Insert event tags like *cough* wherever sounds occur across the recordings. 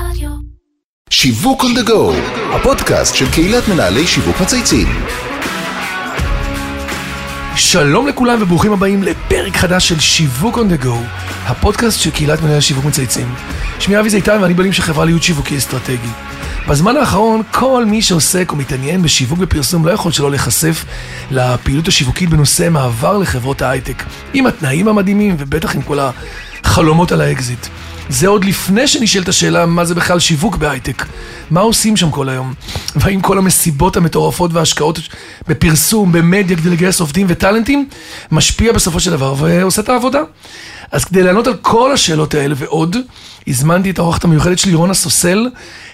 רדיו. שיווק on the go, הפודקאסט של קהילת מנהלי שיווק מצייצים. שלום לכולם וברוכים הבאים לפרק חדש של שיווק on the go, הפודקאסט של קהילת מנהלי שיווק מצייצים. שמי אבי זיתן ואני בעלים של חברה להיות שיווקי אסטרטגי. בזמן האחרון כל מי שעוסק או מתעניין בשיווק ופרסום לא יכול שלא להיחשף לפעילות השיווקית בנושא מעבר לחברות ההייטק, עם התנאים המדהימים ובטח עם כל החלומות על האקזיט. זה עוד לפני שנשאלת השאלה מה זה בכלל שיווק בהייטק. מה עושים שם כל היום? והאם כל המסיבות המטורפות וההשקעות בפרסום, במדיה כדי לגייס עובדים וטאלנטים, משפיע בסופו של דבר ועושה את העבודה? אז כדי לענות על כל השאלות האלה ועוד, הזמנתי את האורחת המיוחדת שלי, רונה סוסל,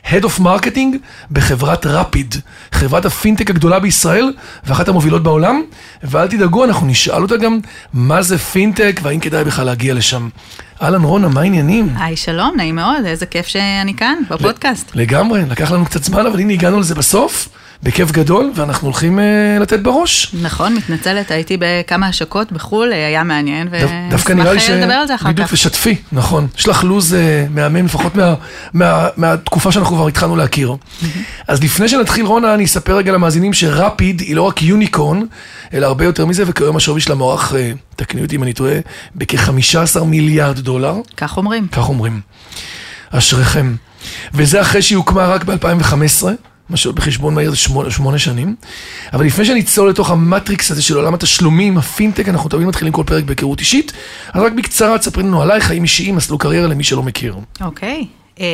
Head of Marketing בחברת רפיד, חברת הפינטק הגדולה בישראל ואחת המובילות בעולם, ואל תדאגו, אנחנו נשאל אותה גם מה זה פינטק והאם כדאי בכלל להגיע לשם. אהלן רונה, מה העניינים? היי, שלום, נעים מאוד, איזה כיף שאני כאן, בפודקאסט. לגמרי, לקח לנו קצת זמן, אבל הנה הגענו לזה בסוף, בכיף גדול, ואנחנו הולכים uh, לתת בראש. נכון, מתנצלת, הייתי בכמה השקות בחו"ל, אה, היה מעניין, ש... ונשמח לדבר על זה אחר בדיוק, כך. ושתפי, נכון. יש לך לו"ז uh, מהמם, לפחות מה, מה, מהתקופה שאנחנו כבר התחלנו להכיר. אז לפני שנתחיל, רונה, אני אספר רגע למאזינים שרפיד היא לא רק יוניקורן, אלא הרבה יותר מזה, וכיום השווי שלה מוערך, uh, תקני אותי אם אני טועה, בכ-15 מיליארד דולר. כך אומרים. כך אומרים. אשריכם. וזה אחרי שהיא הוקמה רק ב-2015, מה שעוד בחשבון מהיר זה שמונה, שמונה שנים. אבל לפני שנצלול לתוך המטריקס הזה של עולם התשלומים, הפינטק, אנחנו תמיד מתחילים כל פרק בהיכרות אישית. אז רק בקצרה, תספרי לנו עלייך, חיים אישיים, מסלול קריירה למי שלא מכיר. אוקיי. אה,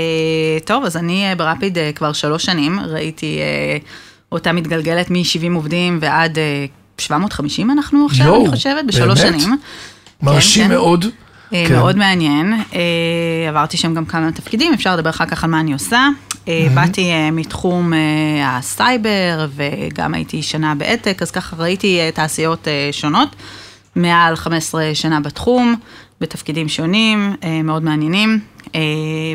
טוב, אז אני אה, ברפיד אה, כבר שלוש שנים, ראיתי אה, אותה מתגלגלת מ-70 עובדים ועד אה, 750 אנחנו עכשיו, יואו, אני חושבת, בשלוש באמת? שנים. מרשים כן. מאוד. אה, כן. מאוד מעניין. עברתי שם גם כמה תפקידים, אפשר לדבר אחר כך על מה אני עושה. אה, באתי אה, מתחום אה, הסייבר, וגם הייתי שנה באדטק, אז ככה ראיתי תעשיות שונות. מעל 15 שנה בתחום, בתפקידים שונים, מאוד מעניינים.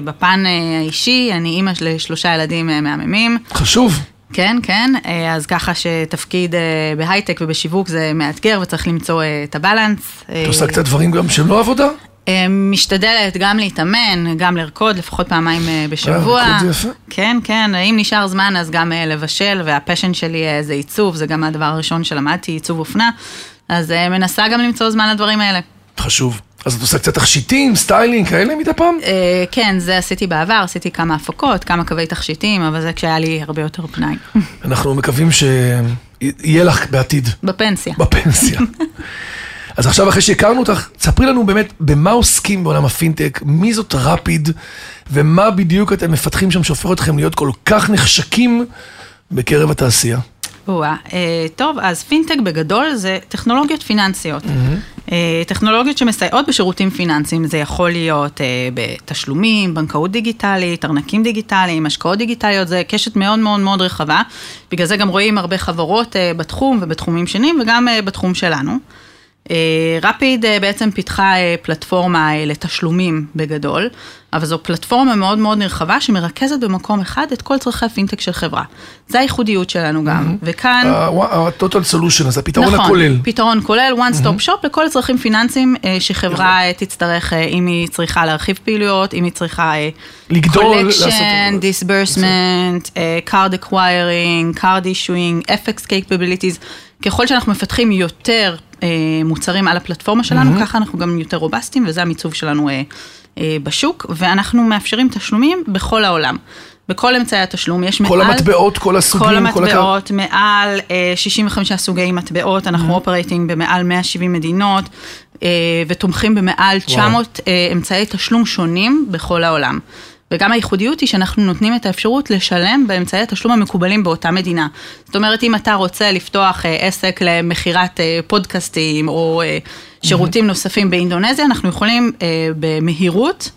בפן האישי, אני אימא לשלושה ילדים מהממים. חשוב. כן, כן, אז ככה שתפקיד בהייטק ובשיווק זה מאתגר וצריך למצוא את הבלנס. את עושה קצת דברים גם שהם לא עבודה? אה, משתדלת גם להתאמן, גם לרקוד לפחות פעמיים אה, בשבוע. אה, ריקוד זה יפה. כן, כן, אם נשאר זמן אז גם אה, לבשל, והפשן שלי זה עיצוב, זה גם הדבר הראשון שלמדתי, עיצוב אופנה. אז מנסה גם למצוא זמן לדברים האלה. חשוב. אז את עושה קצת תכשיטים, סטיילינג, כאלה מדי פעם? אה, כן, זה עשיתי בעבר, עשיתי כמה הפקות, כמה קווי תכשיטים, אבל זה כשהיה לי הרבה יותר פנאי. אנחנו מקווים שיהיה לך בעתיד. בפנסיה. בפנסיה. *laughs* אז עכשיו אחרי שהכרנו אותך, ספרי לנו באמת במה עוסקים בעולם הפינטק, מי זאת רפיד, ומה בדיוק אתם מפתחים שם שהופך אתכם להיות כל כך נחשקים בקרב התעשייה. או-אה, אה, טוב, אז פינטק בגדול זה טכנולוגיות פיננסיות. אה, טכנולוגיות שמסייעות בשירותים פיננסיים, זה יכול להיות אה, בתשלומים, בנקאות דיגיטלית, ארנקים דיגיטליים, השקעות דיגיטליות, זה קשת מאוד מאוד מאוד רחבה. בגלל זה גם רואים הרבה חברות בתחום ובתחומים שונים וגם בתחום שלנו. אה, רפיד אה, בעצם פיתחה אה, פלטפורמה אה, לתשלומים בגדול, אבל זו פלטפורמה מאוד מאוד נרחבה שמרכזת במקום אחד את כל צרכי הפינטק של חברה. זה הייחודיות שלנו גם, וכאן... ה-total solution, אז הפתרון נכון, הכולל. פתרון כולל, one stop shop לכל הצרכים פיננסיים אה, שחברה אה, תצטרך, אה, אם היא צריכה להרחיב פעילויות, אם היא צריכה אה, לגדול, לעשות- collection, disbursement, אה, card acquiring, card issuing, FX capabilities. ככל שאנחנו מפתחים יותר אה, מוצרים על הפלטפורמה שלנו, ככה אנחנו גם יותר רובסטים, וזה המיצוב שלנו אה, אה, בשוק, ואנחנו מאפשרים תשלומים בכל העולם. בכל אמצעי התשלום, יש כל מעל... המטבעות, כל הסוגים, כל כל הקו- המטבעות, מעל אה, 65 סוגי מטבעות, אנחנו operating במעל 170 מדינות, אה, ותומכים במעל 900 אה, אמצעי תשלום שונים בכל העולם. וגם הייחודיות היא שאנחנו נותנים את האפשרות לשלם באמצעי התשלום המקובלים באותה מדינה. זאת אומרת, אם אתה רוצה לפתוח אה, עסק למכירת אה, פודקאסטים או אה, שירותים נוספים באינדונזיה, אנחנו יכולים אה, במהירות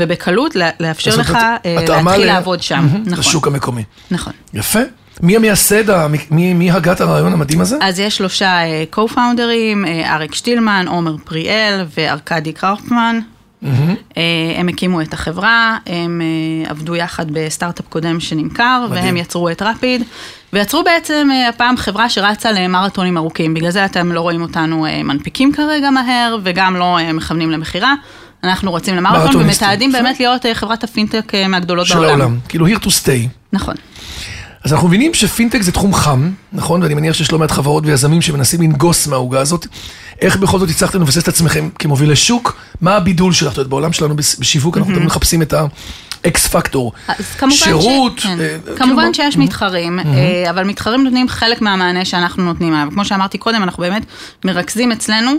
ובקלות לאפשר לך אה, להתחיל ל- לעבוד שם. נכון. לשוק המקומי. נכון. יפה. מי המייסד, מי מי הגה את הרעיון המדהים הזה? אז יש שלושה אה, co-founders, אה, אריק שטילמן, עומר פריאל וארכדי קראופמן. אה, הם הקימו את החברה, הם אה, עבדו יחד בסטארט-אפ קודם שנמכר, מדהים. והם יצרו את רפיד, ויצרו בעצם אה, הפעם חברה שרצה למרתונים ארוכים, בגלל זה אתם לא רואים אותנו מנפיקים כרגע מהר, וגם לא מכוונים למכירה. אנחנו רוצים. למרתון ומתעתדים באמת להיות חברת הפינטק מהגדולות של בעולם. העולם. כאילו, here to stay. נכון. אז אנחנו מבינים שפינטק זה תחום חם, נכון? ואני מניח שיש לא מעט חברות ויזמים שמנסים לנגוס מהעוגה הזאת. איך בכל זאת הצלחתם לבסס את עצמכם כמובילי שוק? מה הבידול שלך? בעולם שלנו בשיווק אנחנו תמיד מחפשים את ה X Factor. שירות. ש... כן. אה, כמובן כאילו, שיש מתחרים, אה, אבל מתחרים נותנים חלק מהמענה שאנחנו נותנים עליו. כמו שאמרתי קודם, אנחנו באמת מרכזים אצלנו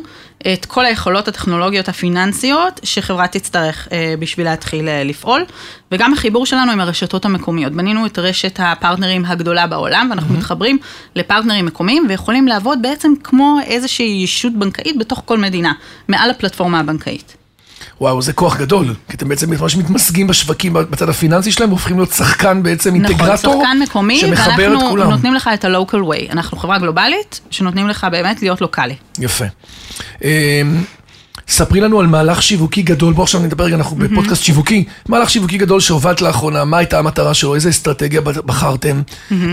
את כל היכולות הטכנולוגיות הפיננסיות שחברה תצטרך אה, בשביל להתחיל אה, לפעול, וגם החיבור שלנו עם הרשתות המקומיות. בנינו את רשת הפרטנרים הגדולה בעולם, ואנחנו מתחברים לפרטנרים מקומיים, ויכולים לעבוד בעצם כמו איזושהי ישות בנקאית בתוך כל מדינה, מעל הפלטפורמה הבנקאית. וואו, זה כוח גדול. כי אתם בעצם ממש מתמזגים בשווקים בצד הפיננסי שלהם, והופכים להיות שחקן בעצם אינטגרטור. נכון, שחקן מקומי, שמחבר את ואנחנו. נותנים לך את ה-local way. אנחנו חברה גלובלית, שנותנים לך באמת להיות לוקאלי. יפה. ספרי לנו על מהלך שיווקי גדול, בוא עכשיו נדבר רגע, אנחנו בפודקאסט שיווקי. מהלך שיווקי גדול שהובלת לאחרונה, מה הייתה המטרה שלו, איזה אסטרטגיה בחרתם,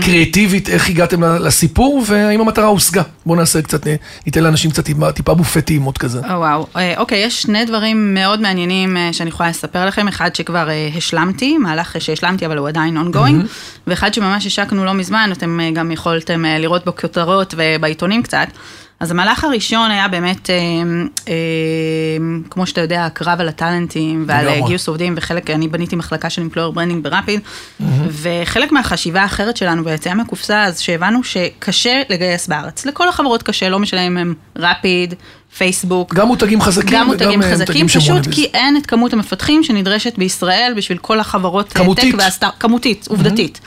קריאטיבית, איך הגעתם לסיפור, והאם המטרה הושגה. בואו נעשה קצת, ניתן לאנשים קצת טיפה- בופי טעימות כזה. או וואו, אה, אוקיי, יש שני דברים מאוד מעניינים אה, שאני יכולה לספר לכם, אחד שכבר אה, השלמתי, מהלך שהשלמתי אבל הוא עדיין ongoing, ואחד שממש השקנו לא מזמן, אתם אה, גם יכולתם אה, לראות בכותרות ובעיתונים קצת. אז המהלך הראשון היה באמת, אה, אה, כמו שאתה יודע, הקרב על הטאלנטים ועל אה, לגמרי. גיוס עובדים, וחלק, אני בניתי מחלקה של employer branding ברפיד, וחלק מהחשיבה האחרת שלנו ביציאה מהקופסה, אז שהבנו שקשה לגייס בארץ. לכל החברות קשה, לא משנה אם הם רפיד, פייסבוק, גם מותגים חזקים, גם מותגים אה, חזקים, שהם פשוט. כי אין את כמות המפתחים שנדרשת בישראל בשביל כל החברות אה, כמותית. טק והסטאר... כמותית, עובדתית.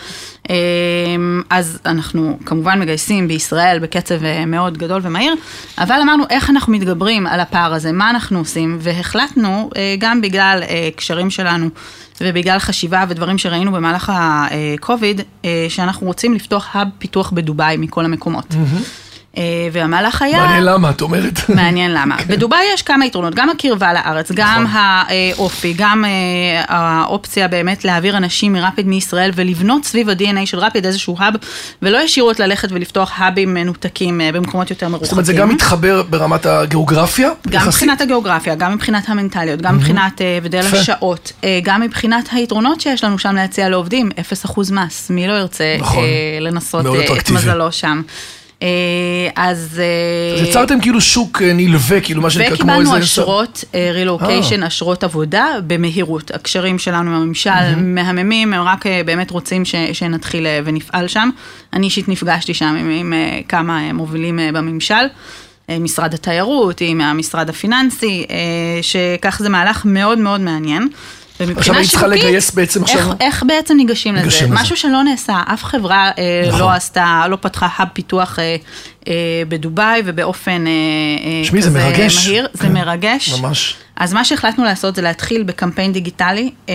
אמ, אז אנחנו כמובן מגייסים בישראל בקצב אה, מאוד גדול ומהיר, אבל אמרנו איך אנחנו מתגברים על הפער הזה, מה אנחנו עושים, והחלטנו, גם בגלל קשרים שלנו ובגלל חשיבה ודברים שראינו במהלך ה-COVID, שאנחנו רוצים לפתוח האב פיתוח בדובאי מכל המקומות. אה, והמהלך היה... מעניין למה, את אומרת. *laughs* מעניין למה. בדובאי יש כמה יתרונות, גם הקרבה לארץ, גם נכון. האופי, גם אה, האופציה באמת להעביר אנשים מרפיד מישראל ולבנות סביב ה-DNA של רפיד איזשהו האב, ולא ישירות ללכת ולפתוח האבים מנותקים אה, במקומות יותר מרוחקים. זאת אומרת, זה גם מתחבר ברמת הגיאוגרפיה? גם יחסית? מבחינת הגיאוגרפיה, גם מבחינת המנטליות, גם מבחינת אה, הבדל. השעות, אה, גם מבחינת היתרונות שיש לנו שם להציע לעובדים, 0% מס, מי לא ירצה נכון. אה, לנסות אה, את. מזלו שם. אה, אז... אה, אז יצרתם כאילו שוק אה, נלווה, כאילו מה שנקרא כמו איזה... וקיבלנו אשרות רילוקיישן, אשרות עבודה במהירות. הקשרים שלנו עם הממשל מהממים, הם רק אה, באמת רוצים ש, שנתחיל אה, ונפעל שם. אני אישית נפגשתי שם עם, אה, כמה אה, מובילים אה, בממשל. אה, משרד התיירות, עם המשרד הפיננסי, אה, שכך זה מהלך מאוד מאוד מעניין. ומבחינה עכשיו היית צריכה לגייס בעצם עכשיו- איך, איך בעצם ניגשים לזה? ניגשים לזה. משהו שלא נעשה, אף חברה אה, נכון. לא עשתה, לא פתחה האב פיתוח אה, אה, בדובאי ובאופן אה, אה, תשמעי, זה כזה מרגש. מהיר, זה כן, מרגש. ממש. אז מה שהחלטנו לעשות זה להתחיל בקמפיין דיגיטלי. אה,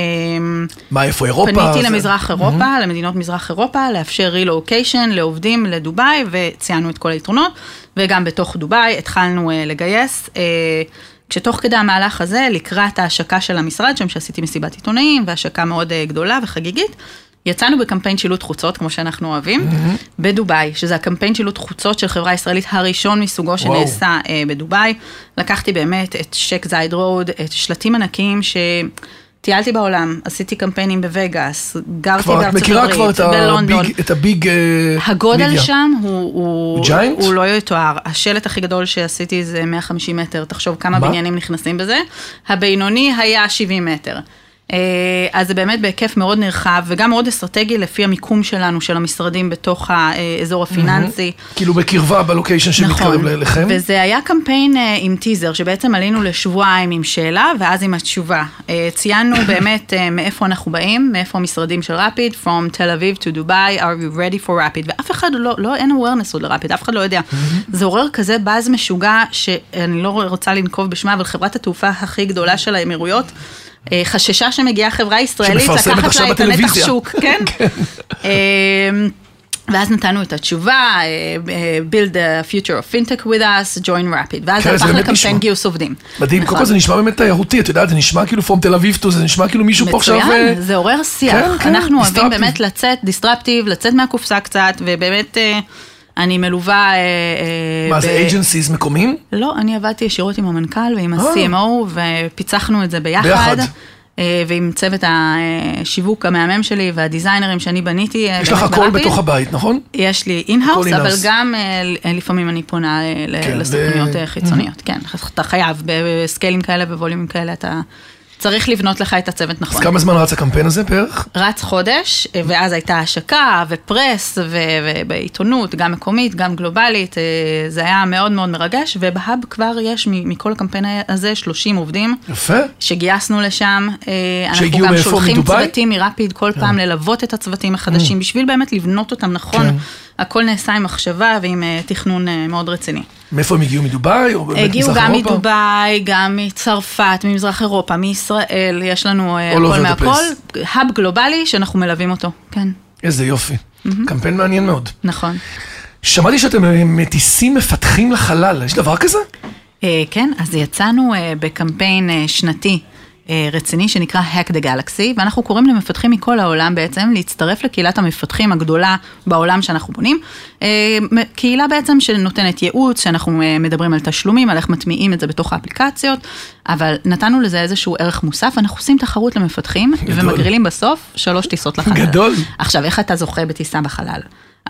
מה, איפה אירופה? פניתי זה- למזרח אירופה, למדינות מזרח אירופה, לאפשר רילוקיישן לעובדים לדובאי, וציינו את כל היתרונות, וגם בתוך דובאי התחלנו אה, לגייס. אה, כשתוך כדי המהלך הזה, לקראת ההשקה של המשרד, שם שעשיתי מסיבת עיתונאים, והשקה מאוד אה, גדולה וחגיגית, יצאנו בקמפיין שילוט חוצות, כמו שאנחנו אוהבים, בדובאי, שזה הקמפיין שילוט חוצות של חברה ישראלית הראשון מסוגו שנעשה אה, בדובאי. לקחתי באמת את שק זייד רוד, את שלטים ענקיים ש... טיילתי בעולם, עשיתי קמפיינים בווגאס, גרתי כבר, בארצות מכירה כבר הברית, את בלונדון. הביג, את הביג אה, הגודל מדיה. שם הוא, הוא, הוא giant? הוא לא יתואר. השלט הכי גדול שעשיתי זה 150 מטר, תחשוב כמה מה? בניינים נכנסים בזה. הבינוני היה 70 מטר. אה, אז זה באמת בהיקף מאוד נרחב וגם מאוד אסטרטגי לפי המיקום שלנו, של המשרדים בתוך האזור הפיננסי. כאילו בקרבה, בלוקיישן שמתקרב אליכם. נכון. וזה היה קמפיין אה, עם טיזר, שבעצם עלינו לשבועיים עם שאלה, ואז עם התשובה. אה, ציינו *coughs* באמת מאיפה אנחנו באים, מאיפה המשרדים של רפיד, From Tel Aviv to Dubai, are you ready for Rapid? ואף אחד לא, לא אין awareness עוד לרפיד, אף אחד לא יודע. זה עורר כזה באז משוגע, שאני לא רוצה לנקוב בשמה, אבל חברת התעופה הכי גדולה של האמירויות, חששה שמגיעה חברה ישראלית, לקחת לה את הנתח. שוק, כן? אמ, ואז נתנו את התשובה, אה, אה, build a future of fintech with us, join rapid, ואז כן, זה הפך. לקמפיין גיוס עובדים. מדהים, קודם נכון. כל זה נשמע באמת תיירותי, את יודעת, זה נשמע כאילו פרום תל אביב זה נשמע כאילו מישהו פה עכשיו... אה, מצוין, זה עורר שיח. כן, כן, אנחנו אוהבים. באמת לצאת, דיסטרפטיב, לצאת מהקופסה קצת, ובאמת, אה, אני מלווה... אה, אה, מה ב- זה agencies מקומיים? לא, אני עבדתי ישירות עם המנכ"ל ועם אה. ה-CMO, ופיצחנו את זה ביחד. ביחד. ועם צוות השיווק המהמם שלי והדיזיינרים שאני בניתי. יש לך הכל. בתוך הבית, נכון? יש לי in-house, הכל אבל. גם לפעמים אני פונה כן, לסוכנויות ו- חיצוניות. כן, אתה חייב, בסקיילים כאלה, בווליומים כאלה, אתה צריך לבנות לך את הצוות אז נכון. כמה זמן רץ הקמפיין הזה בערך? רץ חודש, ואז הייתה השקה ופרס, ובעיתונות, גם מקומית, גם גלובלית, אה, זה היה מאוד מאוד מרגש, ובהאב כבר יש מכל הקמפיין הזה 30 עובדים. יפה. שגייסנו לשם, אה, אנחנו שהגיעו גם מאיפה? שולחים מדובאי? Mm. צוותים מרפיד כל פעם ללוות את הצוותים החדשים, בשביל באמת לבנות אותם נכון. הכל נעשה עם מחשבה ועם אה, תכנון אה, מאוד רציני. מאיפה הם הגיעו? מדובאי? או באמת הגיעו גם אירופה? מדובאי, גם מצרפת, ממזרח אירופה, מישראל, יש לנו אה, הכל מהכל. האב גלובלי שאנחנו מלווים אותו, כן, איזה יופי. קמפיין מעניין מאוד. נכון. שמעתי שאתם מטיסים מפתחים לחלל, יש דבר כזה? כן, אז יצאנו בקמפיין שנתי. אה, רציני שנקרא Hack the Galaxy, ואנחנו קוראים למפתחים מכל העולם בעצם להצטרף לקהילת המפתחים הגדולה בעולם שאנחנו בונים. אה, קהילה בעצם שנותנת ייעוץ, שאנחנו אה, מדברים על תשלומים, על איך מטמיעים את זה בתוך האפליקציות, אבל נתנו לזה איזשהו ערך מוסף, אנחנו עושים תחרות למפתחים, גדול. ומגרילים בסוף שלוש טיסות לחלל. גדול. עכשיו, איך אתה זוכה בטיסה בחלל?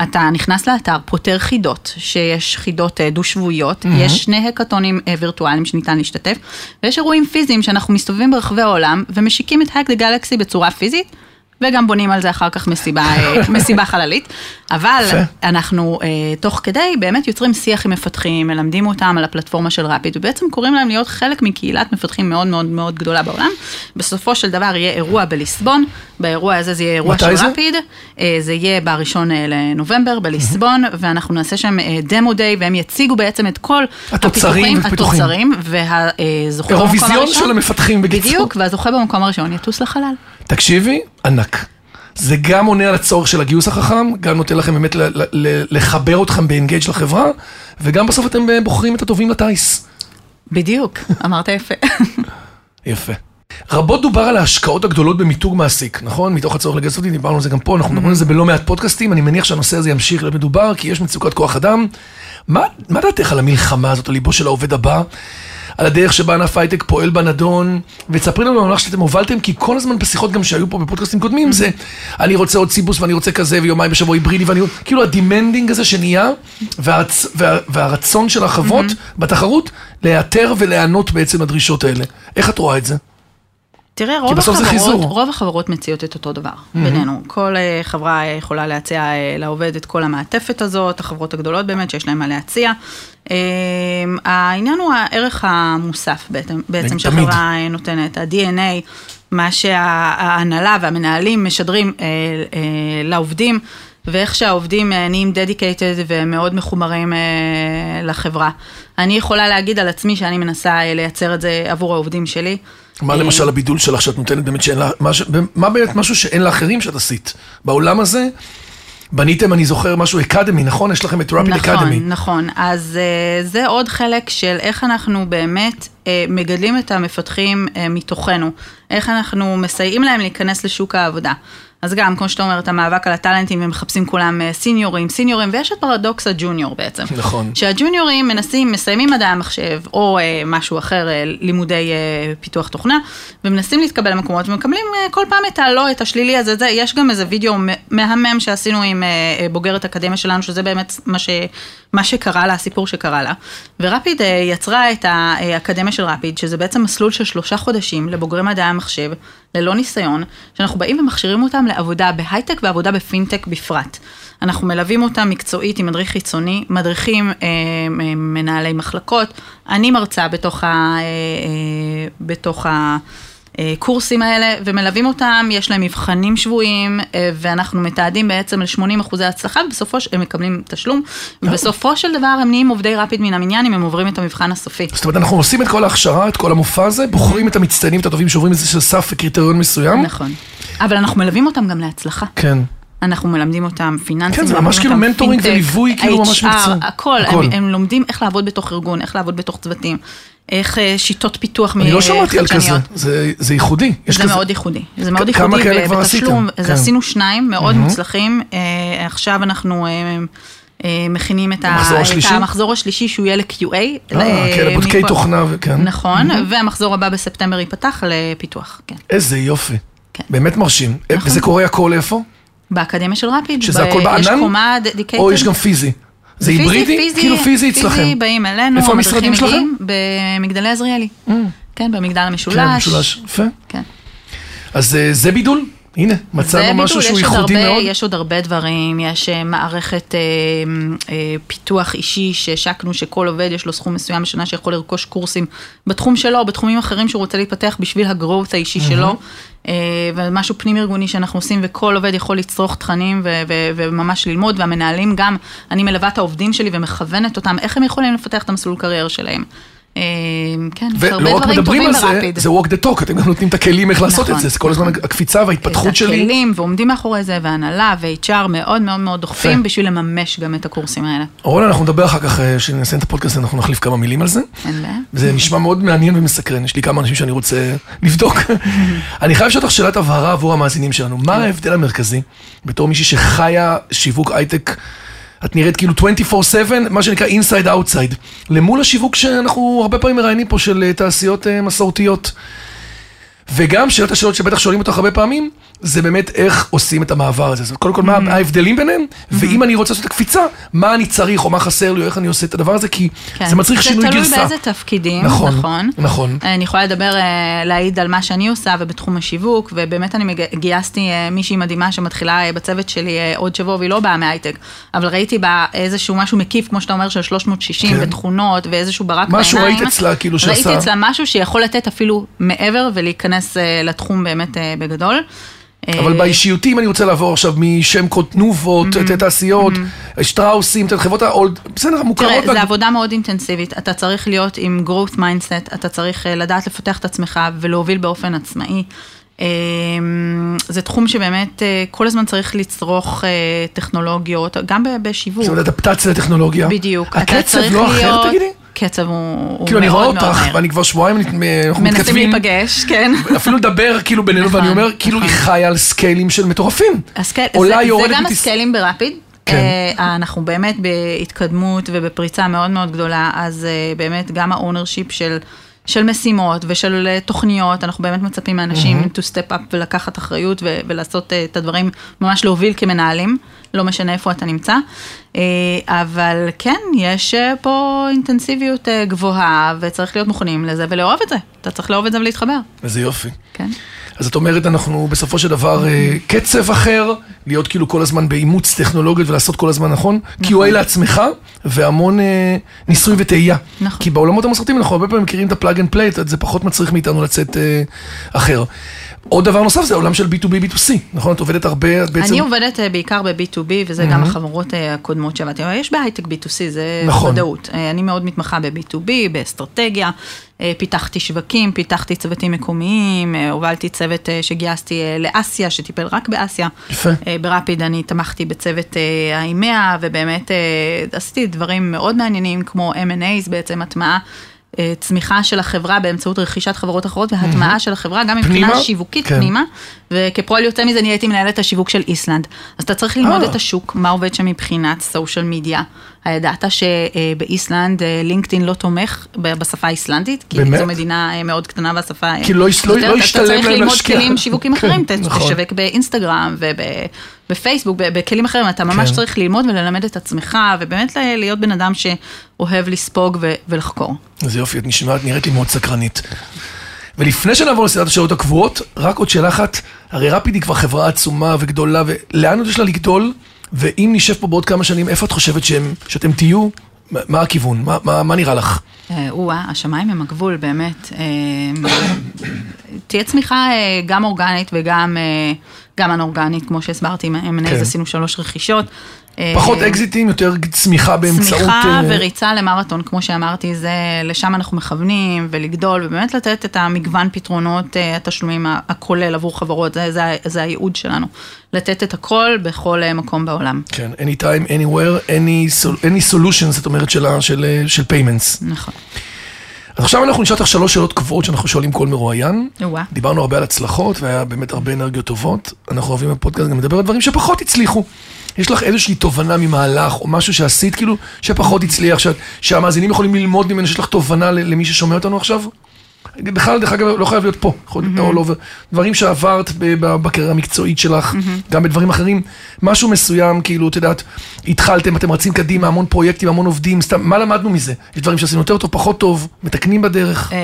אתה נכנס לאתר, פותר חידות, שיש חידות אה, דו-שבועיות, mm-hmm. יש שני הקאטונים אה, וירטואליים שניתן להשתתף, ויש אירועים פיזיים שאנחנו מסתובבים ברחבי העולם, ומשיקים את Hack the Galaxy בצורה פיזית, וגם בונים על זה אחר כך מסיבה, אה, *laughs* מסיבה חללית. אבל. אנחנו אה, תוך כדי באמת יוצרים שיח עם מפתחים, מלמדים אותם על הפלטפורמה של רפיד, ובעצם קוראים להם להיות חלק מקהילת מפתחים מאוד מאוד מאוד גדולה בעולם. בסופו של דבר יהיה אירוע בליסבון, באירוע הזה זה יהיה אירוע של זה? רפיד, אה, זה יהיה בראשון לנובמבר בליסבון, ואנחנו נעשה שם דמו דיי, והם יציגו בעצם את כל התוצרים. התוצרים, והזוכה במקום הראשון. אירוויזיון של המפתחים בקיצור. בדיוק, והזוכה במקום הראשון יטוס לחלל. תקשיבי, ענק. זה גם עונה על הצורך של הגיוס החכם, גם נותן לכם באמת לחבר אתכם באנגייג' לחברה, וגם בסוף אתם אה, בוחרים את הטובים לטיס. בדיוק, *laughs* אמרת יפה. יפה. רבות דובר על ההשקעות הגדולות במיתוג מעסיק, נכון? מתוך הצורך לגייס אותי, דיברנו על זה גם פה, אנחנו מדברים על זה בלא מעט פודקאסטים, אני מניח שהנושא הזה ימשיך להיות מדובר, כי יש מצוקת כוח אדם. מה, מה דעתך על המלחמה הזאת, על ליבו של העובד הבא? על הדרך שבה ענף הייטק פועל בנדון, ותספרי לנו במהלך שאתם הובלתם, כי כל הזמן בשיחות גם שהיו פה בפודקאסטים קודמים, זה אני רוצה עוד סיבוס ואני רוצה כזה, ויומיים בשבוע היברידי, ואני כאילו ה demanding הזה שנהיה, והרצ, וה, והרצון של החברות בתחרות, להיעתר ולהיענות בעצם לדרישות האלה. איך את רואה את זה? תראה, רוב החברות. רוב החברות מציעות את אותו דבר, בינינו. כל אה, חברה יכולה להציע אה, לעובד את כל המעטפת הזאת, החברות הגדולות באמת, שיש להן מה להציע. אה, העניין הוא הערך המוסף בעצם, בעצם. שהחברה נותנת, ה-DNA, מה שההנהלה והמנהלים משדרים אה, לעובדים. ואיך שהעובדים אה, נהיים dedicated ומאוד מחומרים אה, לחברה. אני יכולה להגיד על עצמי שאני מנסה אה, לייצר את זה עבור העובדים שלי. מה למשל הבידול שלך שאת נותנת באמת שאין לה, מה, באמת משהו שאין לאחרים שאת עשית? בעולם הזה, בניתם, אני זוכר, משהו אקדמי, נכון? יש לכם את רפיד אקדמי. נכון, נכון. אז uh, זה עוד חלק של איך אנחנו באמת uh, מגדלים את המפתחים uh, מתוכנו, איך אנחנו מסייעים להם להיכנס לשוק העבודה. אז גם, כמו שאתה אומר, את המאבק על הטאלנטים, הם מחפשים כולם uh, סיניורים, סיניורים, ויש את פרדוקס הג'וניור בעצם. נכון. שהג'וניורים מנסים, מסיימים מדעי המחשב, או אה, משהו אחר, אה, לימודי אה, פיתוח תוכנה, ומנסים להתקבל למקומות, ומקבלים אה, כל פעם את הלא, את השלילי הזה, זה, יש גם איזה וידאו מהמם שעשינו עם אה, אה, בוגרת אקדמיה שלנו, שזה באמת מה, ש, מה שקרה לה, הסיפור שקרה לה. ורפיד אה, יצרה את האקדמיה של רפיד, שזה בעצם מסלול של שלושה חודשים לבוגרי מדעי המחשב, ללא ניסיון, שאנחנו באים ומכשירים אותם לעבודה בהייטק ועבודה בפינטק בפרט. אנחנו מלווים אותם מקצועית עם מדריך חיצוני, מדריכים אה, אה, מנהלי מחלקות, אני מרצה בתוך, ה, אה, בתוך הקורסים האלה, ומלווים אותם, יש להם מבחנים שבועיים, ואנחנו מתעדים בעצם ל-80 אחוזי הצלחה, ובסופו של, הם מקבלים תשלום, ובסופו של דבר הם נהיים עובדי רפיד מן המניין אם הם עוברים את המבחן הסופי. זאת אומרת, אנחנו עושים את כל ההכשרה, את כל המופע הזה, בוחרים את המצטיינים, את הטובים שעוברים איזה סף וקריטריון מסוים. נכון. אבל אנחנו מלווים אותם גם להצלחה. כן. אנחנו מלמדים אותם פיננסים, כן, זה ממש כאילו מנטורינג וליווי, כאילו ממש HR, מקצועי. הכל, הכל. הם, הם לומדים איך לעבוד בתוך ארגון, איך לעבוד בתוך צוותים, איך אה, שיטות פיתוח אני לא שמעתי על כזה, חדשניות. זה- זה ייחודי. זה כזה- מאוד ייחודי, זה מאוד כ- כמה ייחודי, כאלה כבר עשיתם? כן. עשינו שניים מאוד מוצלחים, אה, עכשיו אנחנו אה, מכינים את, המחזור ה, השלישי? את המחזור השלישי שהוא יהיה ל-QA. אה, כן, לבודקי תוכנה וכן. נכון, והמחזור הבא בספטמבר ייפתח לפיתוח, כן. איזה יופי. באמת מרשים. וזה קורה הכל איפה? באקדמיה של רפיד. שזה הכל יש בענן? קומה dedicated. או יש גם פיזי? זה היברידי? כאילו פיזי אצלכם. פיזי, באים אלינו, איפה המשרדים שלכם? במגדלי עזריאלי. כן, במגדל המשולש. כן, משולש. יפה. כן. אז אה, זה בידול? הנה, מצאנו ביטול, משהו שהוא ייחודי הרבה- מאוד. יש עוד הרבה דברים, יש אה, מערכת אה, אה, פיתוח אישי שהשקנו שכל עובד יש לו סכום מסוים בשנה שיכול לרכוש קורסים בתחום שלו או בתחומים אחרים שהוא רוצה להתפתח בשביל הגרואות האישי שלו. אה, ומשהו פנים ארגוני שאנחנו עושים וכל עובד יכול לצרוך תכנים ו- ו- וממש ללמוד והמנהלים גם, אני מלווה את העובדים שלי ומכוונת אותם איך הם יכולים לפתח את המסלול קריירה שלהם. אה, כן, הרבה ולא רק דברים מדברים טובים על זה, ברפיד. זה walk the talk, אתם גם נותנים את הכלים איך לעשות את נכון, זה, זה כל הזמן נכון. הקפיצה וההתפתחות שלי. את הכלים ועומדים מאחורי זה, והנהלה ו-HR מאוד מאוד מאוד דוחפים. בשביל לממש גם את הקורסים האלה. רונה, אנחנו נדבר אחר כך, אה, כשנסיים את הפודקאסט, אנחנו נחליף כמה מילים על זה. אין בעיה. זה נשמע מאוד מעניין ומסקרן, יש לי כמה אנשים שאני רוצה *laughs* לבדוק. *laughs* אני חייב לשאול אותך שאלת הבהרה עבור המאזינים שלנו. מה ההבדל המרכזי, בתור מישהי שחיה שיווק הייטק, את נראית כאילו 24/7, מה שנקרא inside outside, למול השיווק שאנחנו הרבה פעמים מראיינים פה של אה, תעשיות אה, מסורתיות. וגם שאלת השאלות שבטח שואלים אותך הרבה פעמים, זה באמת איך עושים את המעבר הזה. אומרת, קודם כל, מה ההבדלים ביניהם, ואם אני רוצה לעשות את הקפיצה, מה אני צריך, או מה חסר לי, או איך אני עושה את הדבר הזה, כי כן. זה מצריך שינוי גרסה. זה תלוי באיזה תפקידים, נכון, נכון. נכון. אני יכולה לדבר, אה, להעיד על מה שאני עושה ובתחום השיווק, ובאמת אני גייסתי אה, מישהי מדהימה שמתחילה אה, בצוות שלי עוד שבוע, והיא לא באה מהייטק, אבל ראיתי בה איזשהו משהו מקיף, כמו שאתה אומר, של 360, כן. ותכונות, ואיזשהו ברק משהו בעיניים. ראית אצלה, כאילו, שעשה- ראיתי אצלה משהו שיכול לתת אפילו מעבר ולהיכנס אה, לתחום באמת אה, בגדול. אבל אה, באישיותי, אם אני רוצה לעבור עכשיו משם קוד תנובות, תעשיות, שטראוסים, את החברות האולד, בסדר, המוכרות. תראה, זו עבודה מאוד אינטנסיבית, אתה צריך להיות עם growth mindset, אתה צריך לדעת לפתח את עצמך ולהוביל באופן עצמאי. זה תחום שבאמת כל הזמן צריך לצרוך טכנולוגיות, גם בשיווק. זאת אומרת, אדפטציה לטכנולוגיה. בדיוק. הקצב צריך לא אחר, תגידי? קצב הוא הוא כאילו, אני רואה מאוד מאוד אותך. ואני כבר שבועיים, אנחנו מנסים מתכתבים. להיפגש, כן. *laughs* אפילו לדבר כאילו בינינו, נכון, ואני אומר, כאילו היא נכון. חיה על סקיילים של מטורפים. עולה, זה, יורדת, זה גם הסקיילים ברפיד. כן. אה, אנחנו באמת בהתקדמות ובפריצה מאוד מאוד גדולה, אז אה, באמת גם ה ownership של, של משימות ושל אה, תוכניות, אנחנו באמת מצפים מאנשים to step up ולקחת אחריות ו- ולעשות אה, את הדברים, ממש להוביל כמנהלים, לא משנה איפה אתה נמצא. אה, אבל כן, יש אה, פה אינטנסיביות אה, גבוהה וצריך להיות מוכנים לזה ולאהוב את זה. אתה צריך לאהוב את זה ולהתחבר, איזה יופי. כן? אז את אומרת, אנחנו בסופו של דבר קצב אחר, להיות כאילו כל הזמן באימוץ טכנולוגיות ולעשות כל הזמן נכון, QA לעצמך, והמון אה, ניסוי וטעייה. נכון. כי בעולמות המסורתיים אנחנו הרבה פעמים מכירים את ה plug and play, זה פחות מצריך מאיתנו לצאת אה, אחר. עוד דבר נוסף זה העולם של B2B, B2C, נכון? את עובדת הרבה, את בעצם... אני עובדת אה, בעיקר ב-B2B, וזה גם החברות אה, הקודמות שעבדתי, יש בהייטק B2C, זה נכון. ודאות. אה, אני מאוד מתמחה ב-B2B, באסטרטגיה, פיתחתי שווקים, פיתחתי צוותים מקומיים, הובלתי צוות שגייסתי לאסיה, שטיפל רק באסיה. יפה. ברפיד אני תמכתי בצוות אה, האימאה, ובאמת עשיתי דברים מאוד מעניינים, כמו M&A's בעצם, הטמעה. אה, צמיחה של החברה באמצעות רכישת חברות אחרות והטמעה של החברה גם מבחינה פנימה? שיווקית כן. פנימה, וכפועל יוצא מזה אני הייתי מנהלת השיווק של איסלנד. אז אתה צריך ללמוד אה. את השוק, מה עובד שם מבחינת סושיאל מדיה. הידעת שבאיסלנד אה, לינקדאין לא תומך בשפה האיסלנדית, כי באמת? זו מדינה מאוד קטנה והשפה... כי לא יש- לא- יותר- לא אתה ישתלם צריך להם ללמוד להשקיע. כלים שיווקים אחרים, *laughs* נכון. תשווק באינסטגרם ובפייסבוק, ב- בכלים אחרים, אתה ממש כן. צריך ללמוד וללמד את עצמך, ובאמת להיות בן אדם שאוהב לספוג ו- ולחקור. איזה יופי, את נשמעת, נראית לי מאוד סקרנית. ולפני שנעבור לסדרת השאלות הקבועות, רק עוד שאלה אחת, הרי רפיד היא כבר חברה עצומה וגדולה, ולאן עוד יש לה לגדול? ואם נשב פה בעוד כמה שנים, איפה את חושבת שהם, שאתם תהיו? מה, הכיוון? מה, מה, מה נראה לך? אה, או-אה, השמיים הם הגבול, באמת. אה, *coughs* תהיה צמיחה אה, גם אורגנית וגם גם אנאורגנית, כמו שהסברתי, M&A כן. עשינו שלוש רכישות. אה, פחות אקזיטים, יותר צמיחה באמצעות... צמיחה אה, וריצה למרתון, כמו שאמרתי, זה, לשם אנחנו מכוונים, ולגדול, ובאמת לתת את המגוון פתרונות אה, התשלומים הכולל עבור חברות, זה, זה, זה הייעוד שלנו. לתת את הכל בכל אה, מקום בעולם. כן, anytime, anywhere, any, any solution, זאת אומרת, של, של, אה, של payments. נכון. עכשיו אנחנו נשאל אותך שלוש שאלות קבועות שאנחנו שואלים כל מרואיין. דיברנו הרבה על הצלחות, והיה באמת הרבה אנרגיות טובות. אנחנו אוהבים בפודקאסט גם לדבר על דברים שפחות הצליחו. יש לך איזושהי תובנה ממהלך, או משהו שעשית, כאילו, שפחות הצליח, שהמאזינים יכולים ללמוד ממנו, שיש לך תובנה למי ששומע אותנו עכשיו? בכלל, דרך אגב, לא חייב להיות פה, יכול להיות all over. דברים שעברת בקריירה המקצועית שלך, גם בדברים אחרים, משהו מסוים, כאילו, את יודעת, התחלתם, אתם רצים קדימה, המון פרויקטים, המון עובדים, סתם, מה למדנו מזה? יש דברים שעשינו יותר טוב, פחות טוב, מתקנים בדרך. אה,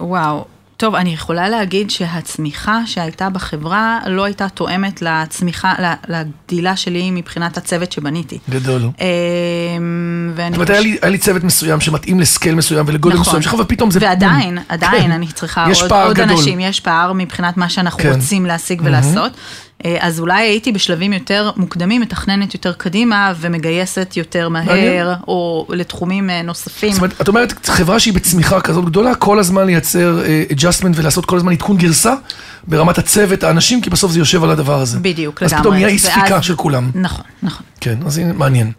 וואו. טוב, אני יכולה להגיד שהצמיחה שהייתה בחברה לא הייתה תואמת לצמיחה, לגדילה שלי מבחינת הצוות שבניתי. גדול. ואני זאת אומרת, היה לי- צוות מסוים שמתאים לסקייל מסוים ולגודל נכון. מסוים שלך, ופתאום זה... ועדיין. עדיין, כן. אני צריכה יש עוד. אנשים, יש פער מבחינת מה שאנחנו כן. רוצים להשיג ולעשות. אה, אז אולי הייתי בשלבים יותר מוקדמים, מתכננת יותר קדימה ומגייסת יותר. מהר, או לתחומים אה, נוספים. זאת אומרת, את אומרת, חברה שהיא בצמיחה כזאת גדולה, כל הזמן לייצר אה, adjustment ולעשות כל הזמן עדכון גרסה ברמת הצוות, האנשים, כי בסוף זה יושב על הדבר הזה. בדיוק, אז לגמרי. פתאום נהיה אי ספיקה של כולם. נכון, נכון. כן, אז הנה, מעניין.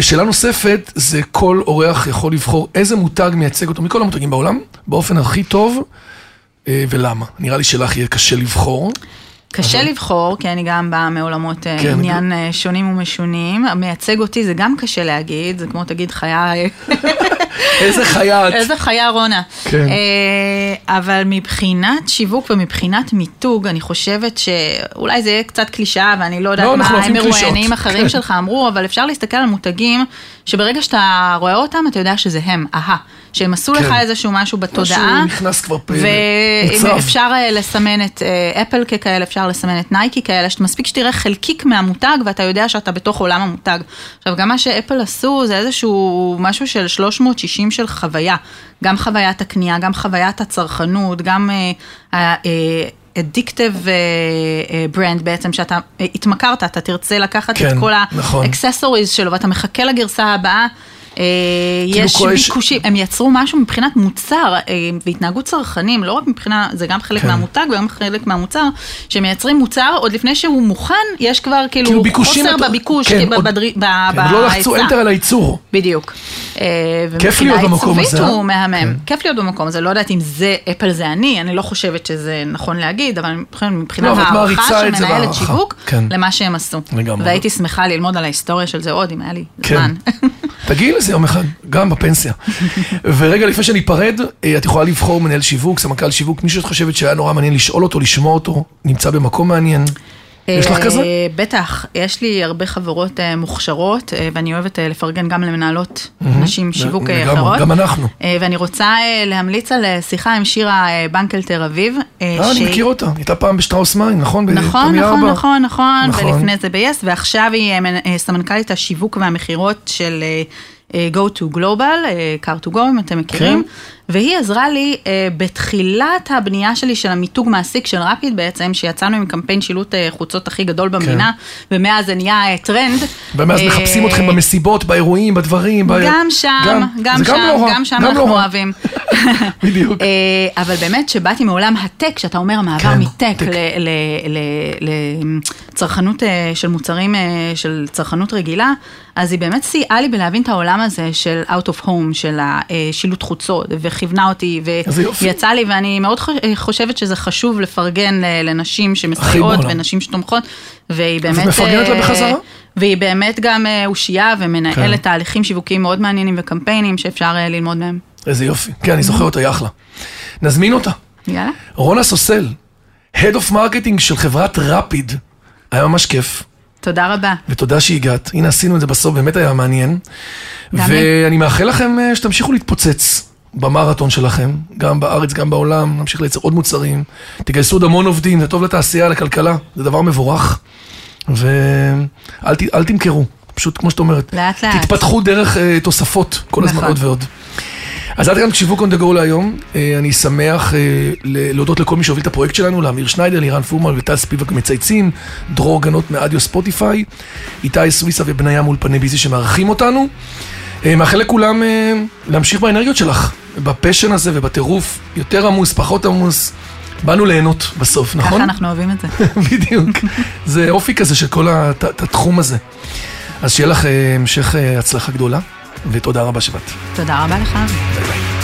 שאלה נוספת, זה כל אורח יכול לבחור איזה מותג מייצג אותו מכל המותגים בעולם, באופן הכי טוב, ולמה. נראה לי שלך יהיה קשה לבחור. קשה לבחור, כי אני גם באה מעולמות אה, כן, עניין אה, שונים ומשונים. מייצג אותי זה גם קשה להגיד, זה כמו תגיד חיה, *laughs* איזה חיה את. איזה חיה רונה. כן. אה, אבל מבחינת שיווק ומבחינת מיתוג, אני חושבת שאולי זה יהיה קצת קלישאה, ואני לא יודעת לא, מה אוהבים מרואיינים. אחרים כן. שלך אמרו, אבל אפשר להסתכל על מותגים שברגע שאתה רואה אותם, אתה יודע שזה הם, אהה. שהם עשו לך כן. איזשהו משהו בתודעה. משהו נכנס כבר פה, ואם. אפשר אה, לסמן את אה, אפל ככאלה, אפשר לסמן את נייקי כאלה, שמספיק שתראה חלקיק מהמותג ואתה יודע שאתה בתוך עולם המותג. עכשיו, גם מה שאפל עשו זה איזשהו משהו של 360 של חוויה. גם חוויית הקנייה, גם חוויית הצרכנות, גם addictive brand בעצם, שאתה אה, התמכרת, אתה תרצה לקחת כן, את כל נכון. ה accessories שלו ואתה מחכה לגרסה הבאה. אה, כאילו יש ביקושים, הם יצרו משהו מבחינת מוצר אה, והתנהגות צרכנים, לא רק מבחינה, זה גם חלק כן. מהמותג וגם חלק מהמוצר, שמייצרים מוצר, עוד לפני שהוא מוכן, יש כבר כאילו, כאילו חוסר בביקוש, כן, כאילו, עוד- בדרי- ב- כן, עוד לא לחצו בהיצע. enter על הייצור. בדיוק. אה, כיף ומבחינה להיות במקום עיצובית הזה, אה? הוא מהמם. כיף להיות במקום הזה, לא יודעת אם זה, אפל זה אני, אני לא חושבת שזה נכון להגיד, אבל מבחינת- לא, הערכה שמנהלת. שיווק. למה שהם עשו. והייתי שמחה ללמוד על ההיסטוריה של זה עוד, אם היה לי. זמן. *laughs* תגיעי לזה יום אחד, גם בפנסיה. *laughs* ורגע לפני שניפרד, אה, את יכולה לבחור מנהל שיווק, סמנכ"ל שיווק, מישהו שאת חושבת שהיה נורא מעניין לשאול אותו, לשמוע אותו, נמצא במקום מעניין. יש לך אה, כזה? בטח, יש לי הרבה חברות אה, מוכשרות, אה, ואני אוהבת אה, לפרגן גם למנהלות נשים שיווק אה, אחרות. גם אנחנו. אה, ואני רוצה אה, להמליץ על אה, שיחה עם שירה אה, בנקל תל אביב. אה, אה, אני מכיר אותה, הייתה פעם בשטראוס מים, נכון? נכון, נכון. נכון, נכון, נכון. ולפני זה ב-yes, ועכשיו היא אה, מנ- אה, סמנכ"לית השיווק והמכירות של אה, אה, GoTo Global, אה, Car2Go, אם אתם מכירים, כן. והיא עזרה לי אה, בתחילת הבנייה שלי של המיתוג מעסיק של רפיד בעצם, שיצאנו עם קמפיין שילוט אה, חוצות הכי גדול במדינה, ומאז זה נהיה אה, טרנד. ומאז אה, מחפשים אתכם במסיבות, באירועים, בדברים. ב- גם שם, גם זה שם, לא רע, גם שם לא אנחנו רע. אוהבים. *laughs* בדיוק. אה, אבל באמת שבאתי מעולם הטק, שאתה אומר מעבר כן, מטק לצרכנות אה, של מוצרים אה, של צרכנות רגילה, אז היא באמת סייעה לי בלהבין את העולם הזה של out of home, של השילוט חוצות, וכיוונה אותי. ויצא לי, ואני מאוד חוש- חושבת שזה חשוב לפרגן אה, לנשים שמסייעות. ונשים שתומכות, והיא באמת... מפרגנת לה אה, בחזרה? והיא באמת גם אה, אושייה ומנהלת כן. תהליכים שיווקיים מאוד מעניינים וקמפיינים שאפשר אה, ללמוד מהם. איזה יופי. כן, אני זוכר אותה, היא אחלה. נזמין אותה. יאללה. רונה סוסל, Head of Marketing של חברת רפיד. היה ממש כיף, תודה רבה. ותודה שהגעת. הנה, עשינו את זה בסוף, באמת היה מעניין. ואני מאחל לכם אה, שתמשיכו להתפוצץ במרתון שלכם, גם בארץ, גם בעולם, נמשיך לייצר עוד מוצרים. תגייסו עוד המון עובדים, זה טוב לתעשייה, לכלכלה, זה דבר מבורך. ואל תמכרו, פשוט כמו שאת אומרת. לאט לאט. תתפתחו דרך אה, תוספות, כל הזמן נכון. עוד ועוד. אז עד כאן שיווק on the go להיום. אה, אני שמח אה, להודות לכל מי שהוביל את הפרויקט שלנו, לאמיר שניידר, לירן פורמן וטל ספיבק מצייצים, דרור גנות מאדיו ספוטיפיי, איתי סוויסה ובניה מאולפני ביזי שמארחים אותנו. אה, מאחל לכולם להמשיך באנרגיות שלך, בפשן הזה ובטירוף, יותר עמוס, פחות עמוס. באנו ליהנות בסוף, נכון? ככה אנחנו אוהבים את זה. *laughs* בדיוק. זה אופי כזה של כל הת- הת- התחום הזה. אז שיהיה לך אה, המשך אה, הצלחה גדולה, ותודה רבה שבאת. תודה רבה לך. ביי ביי.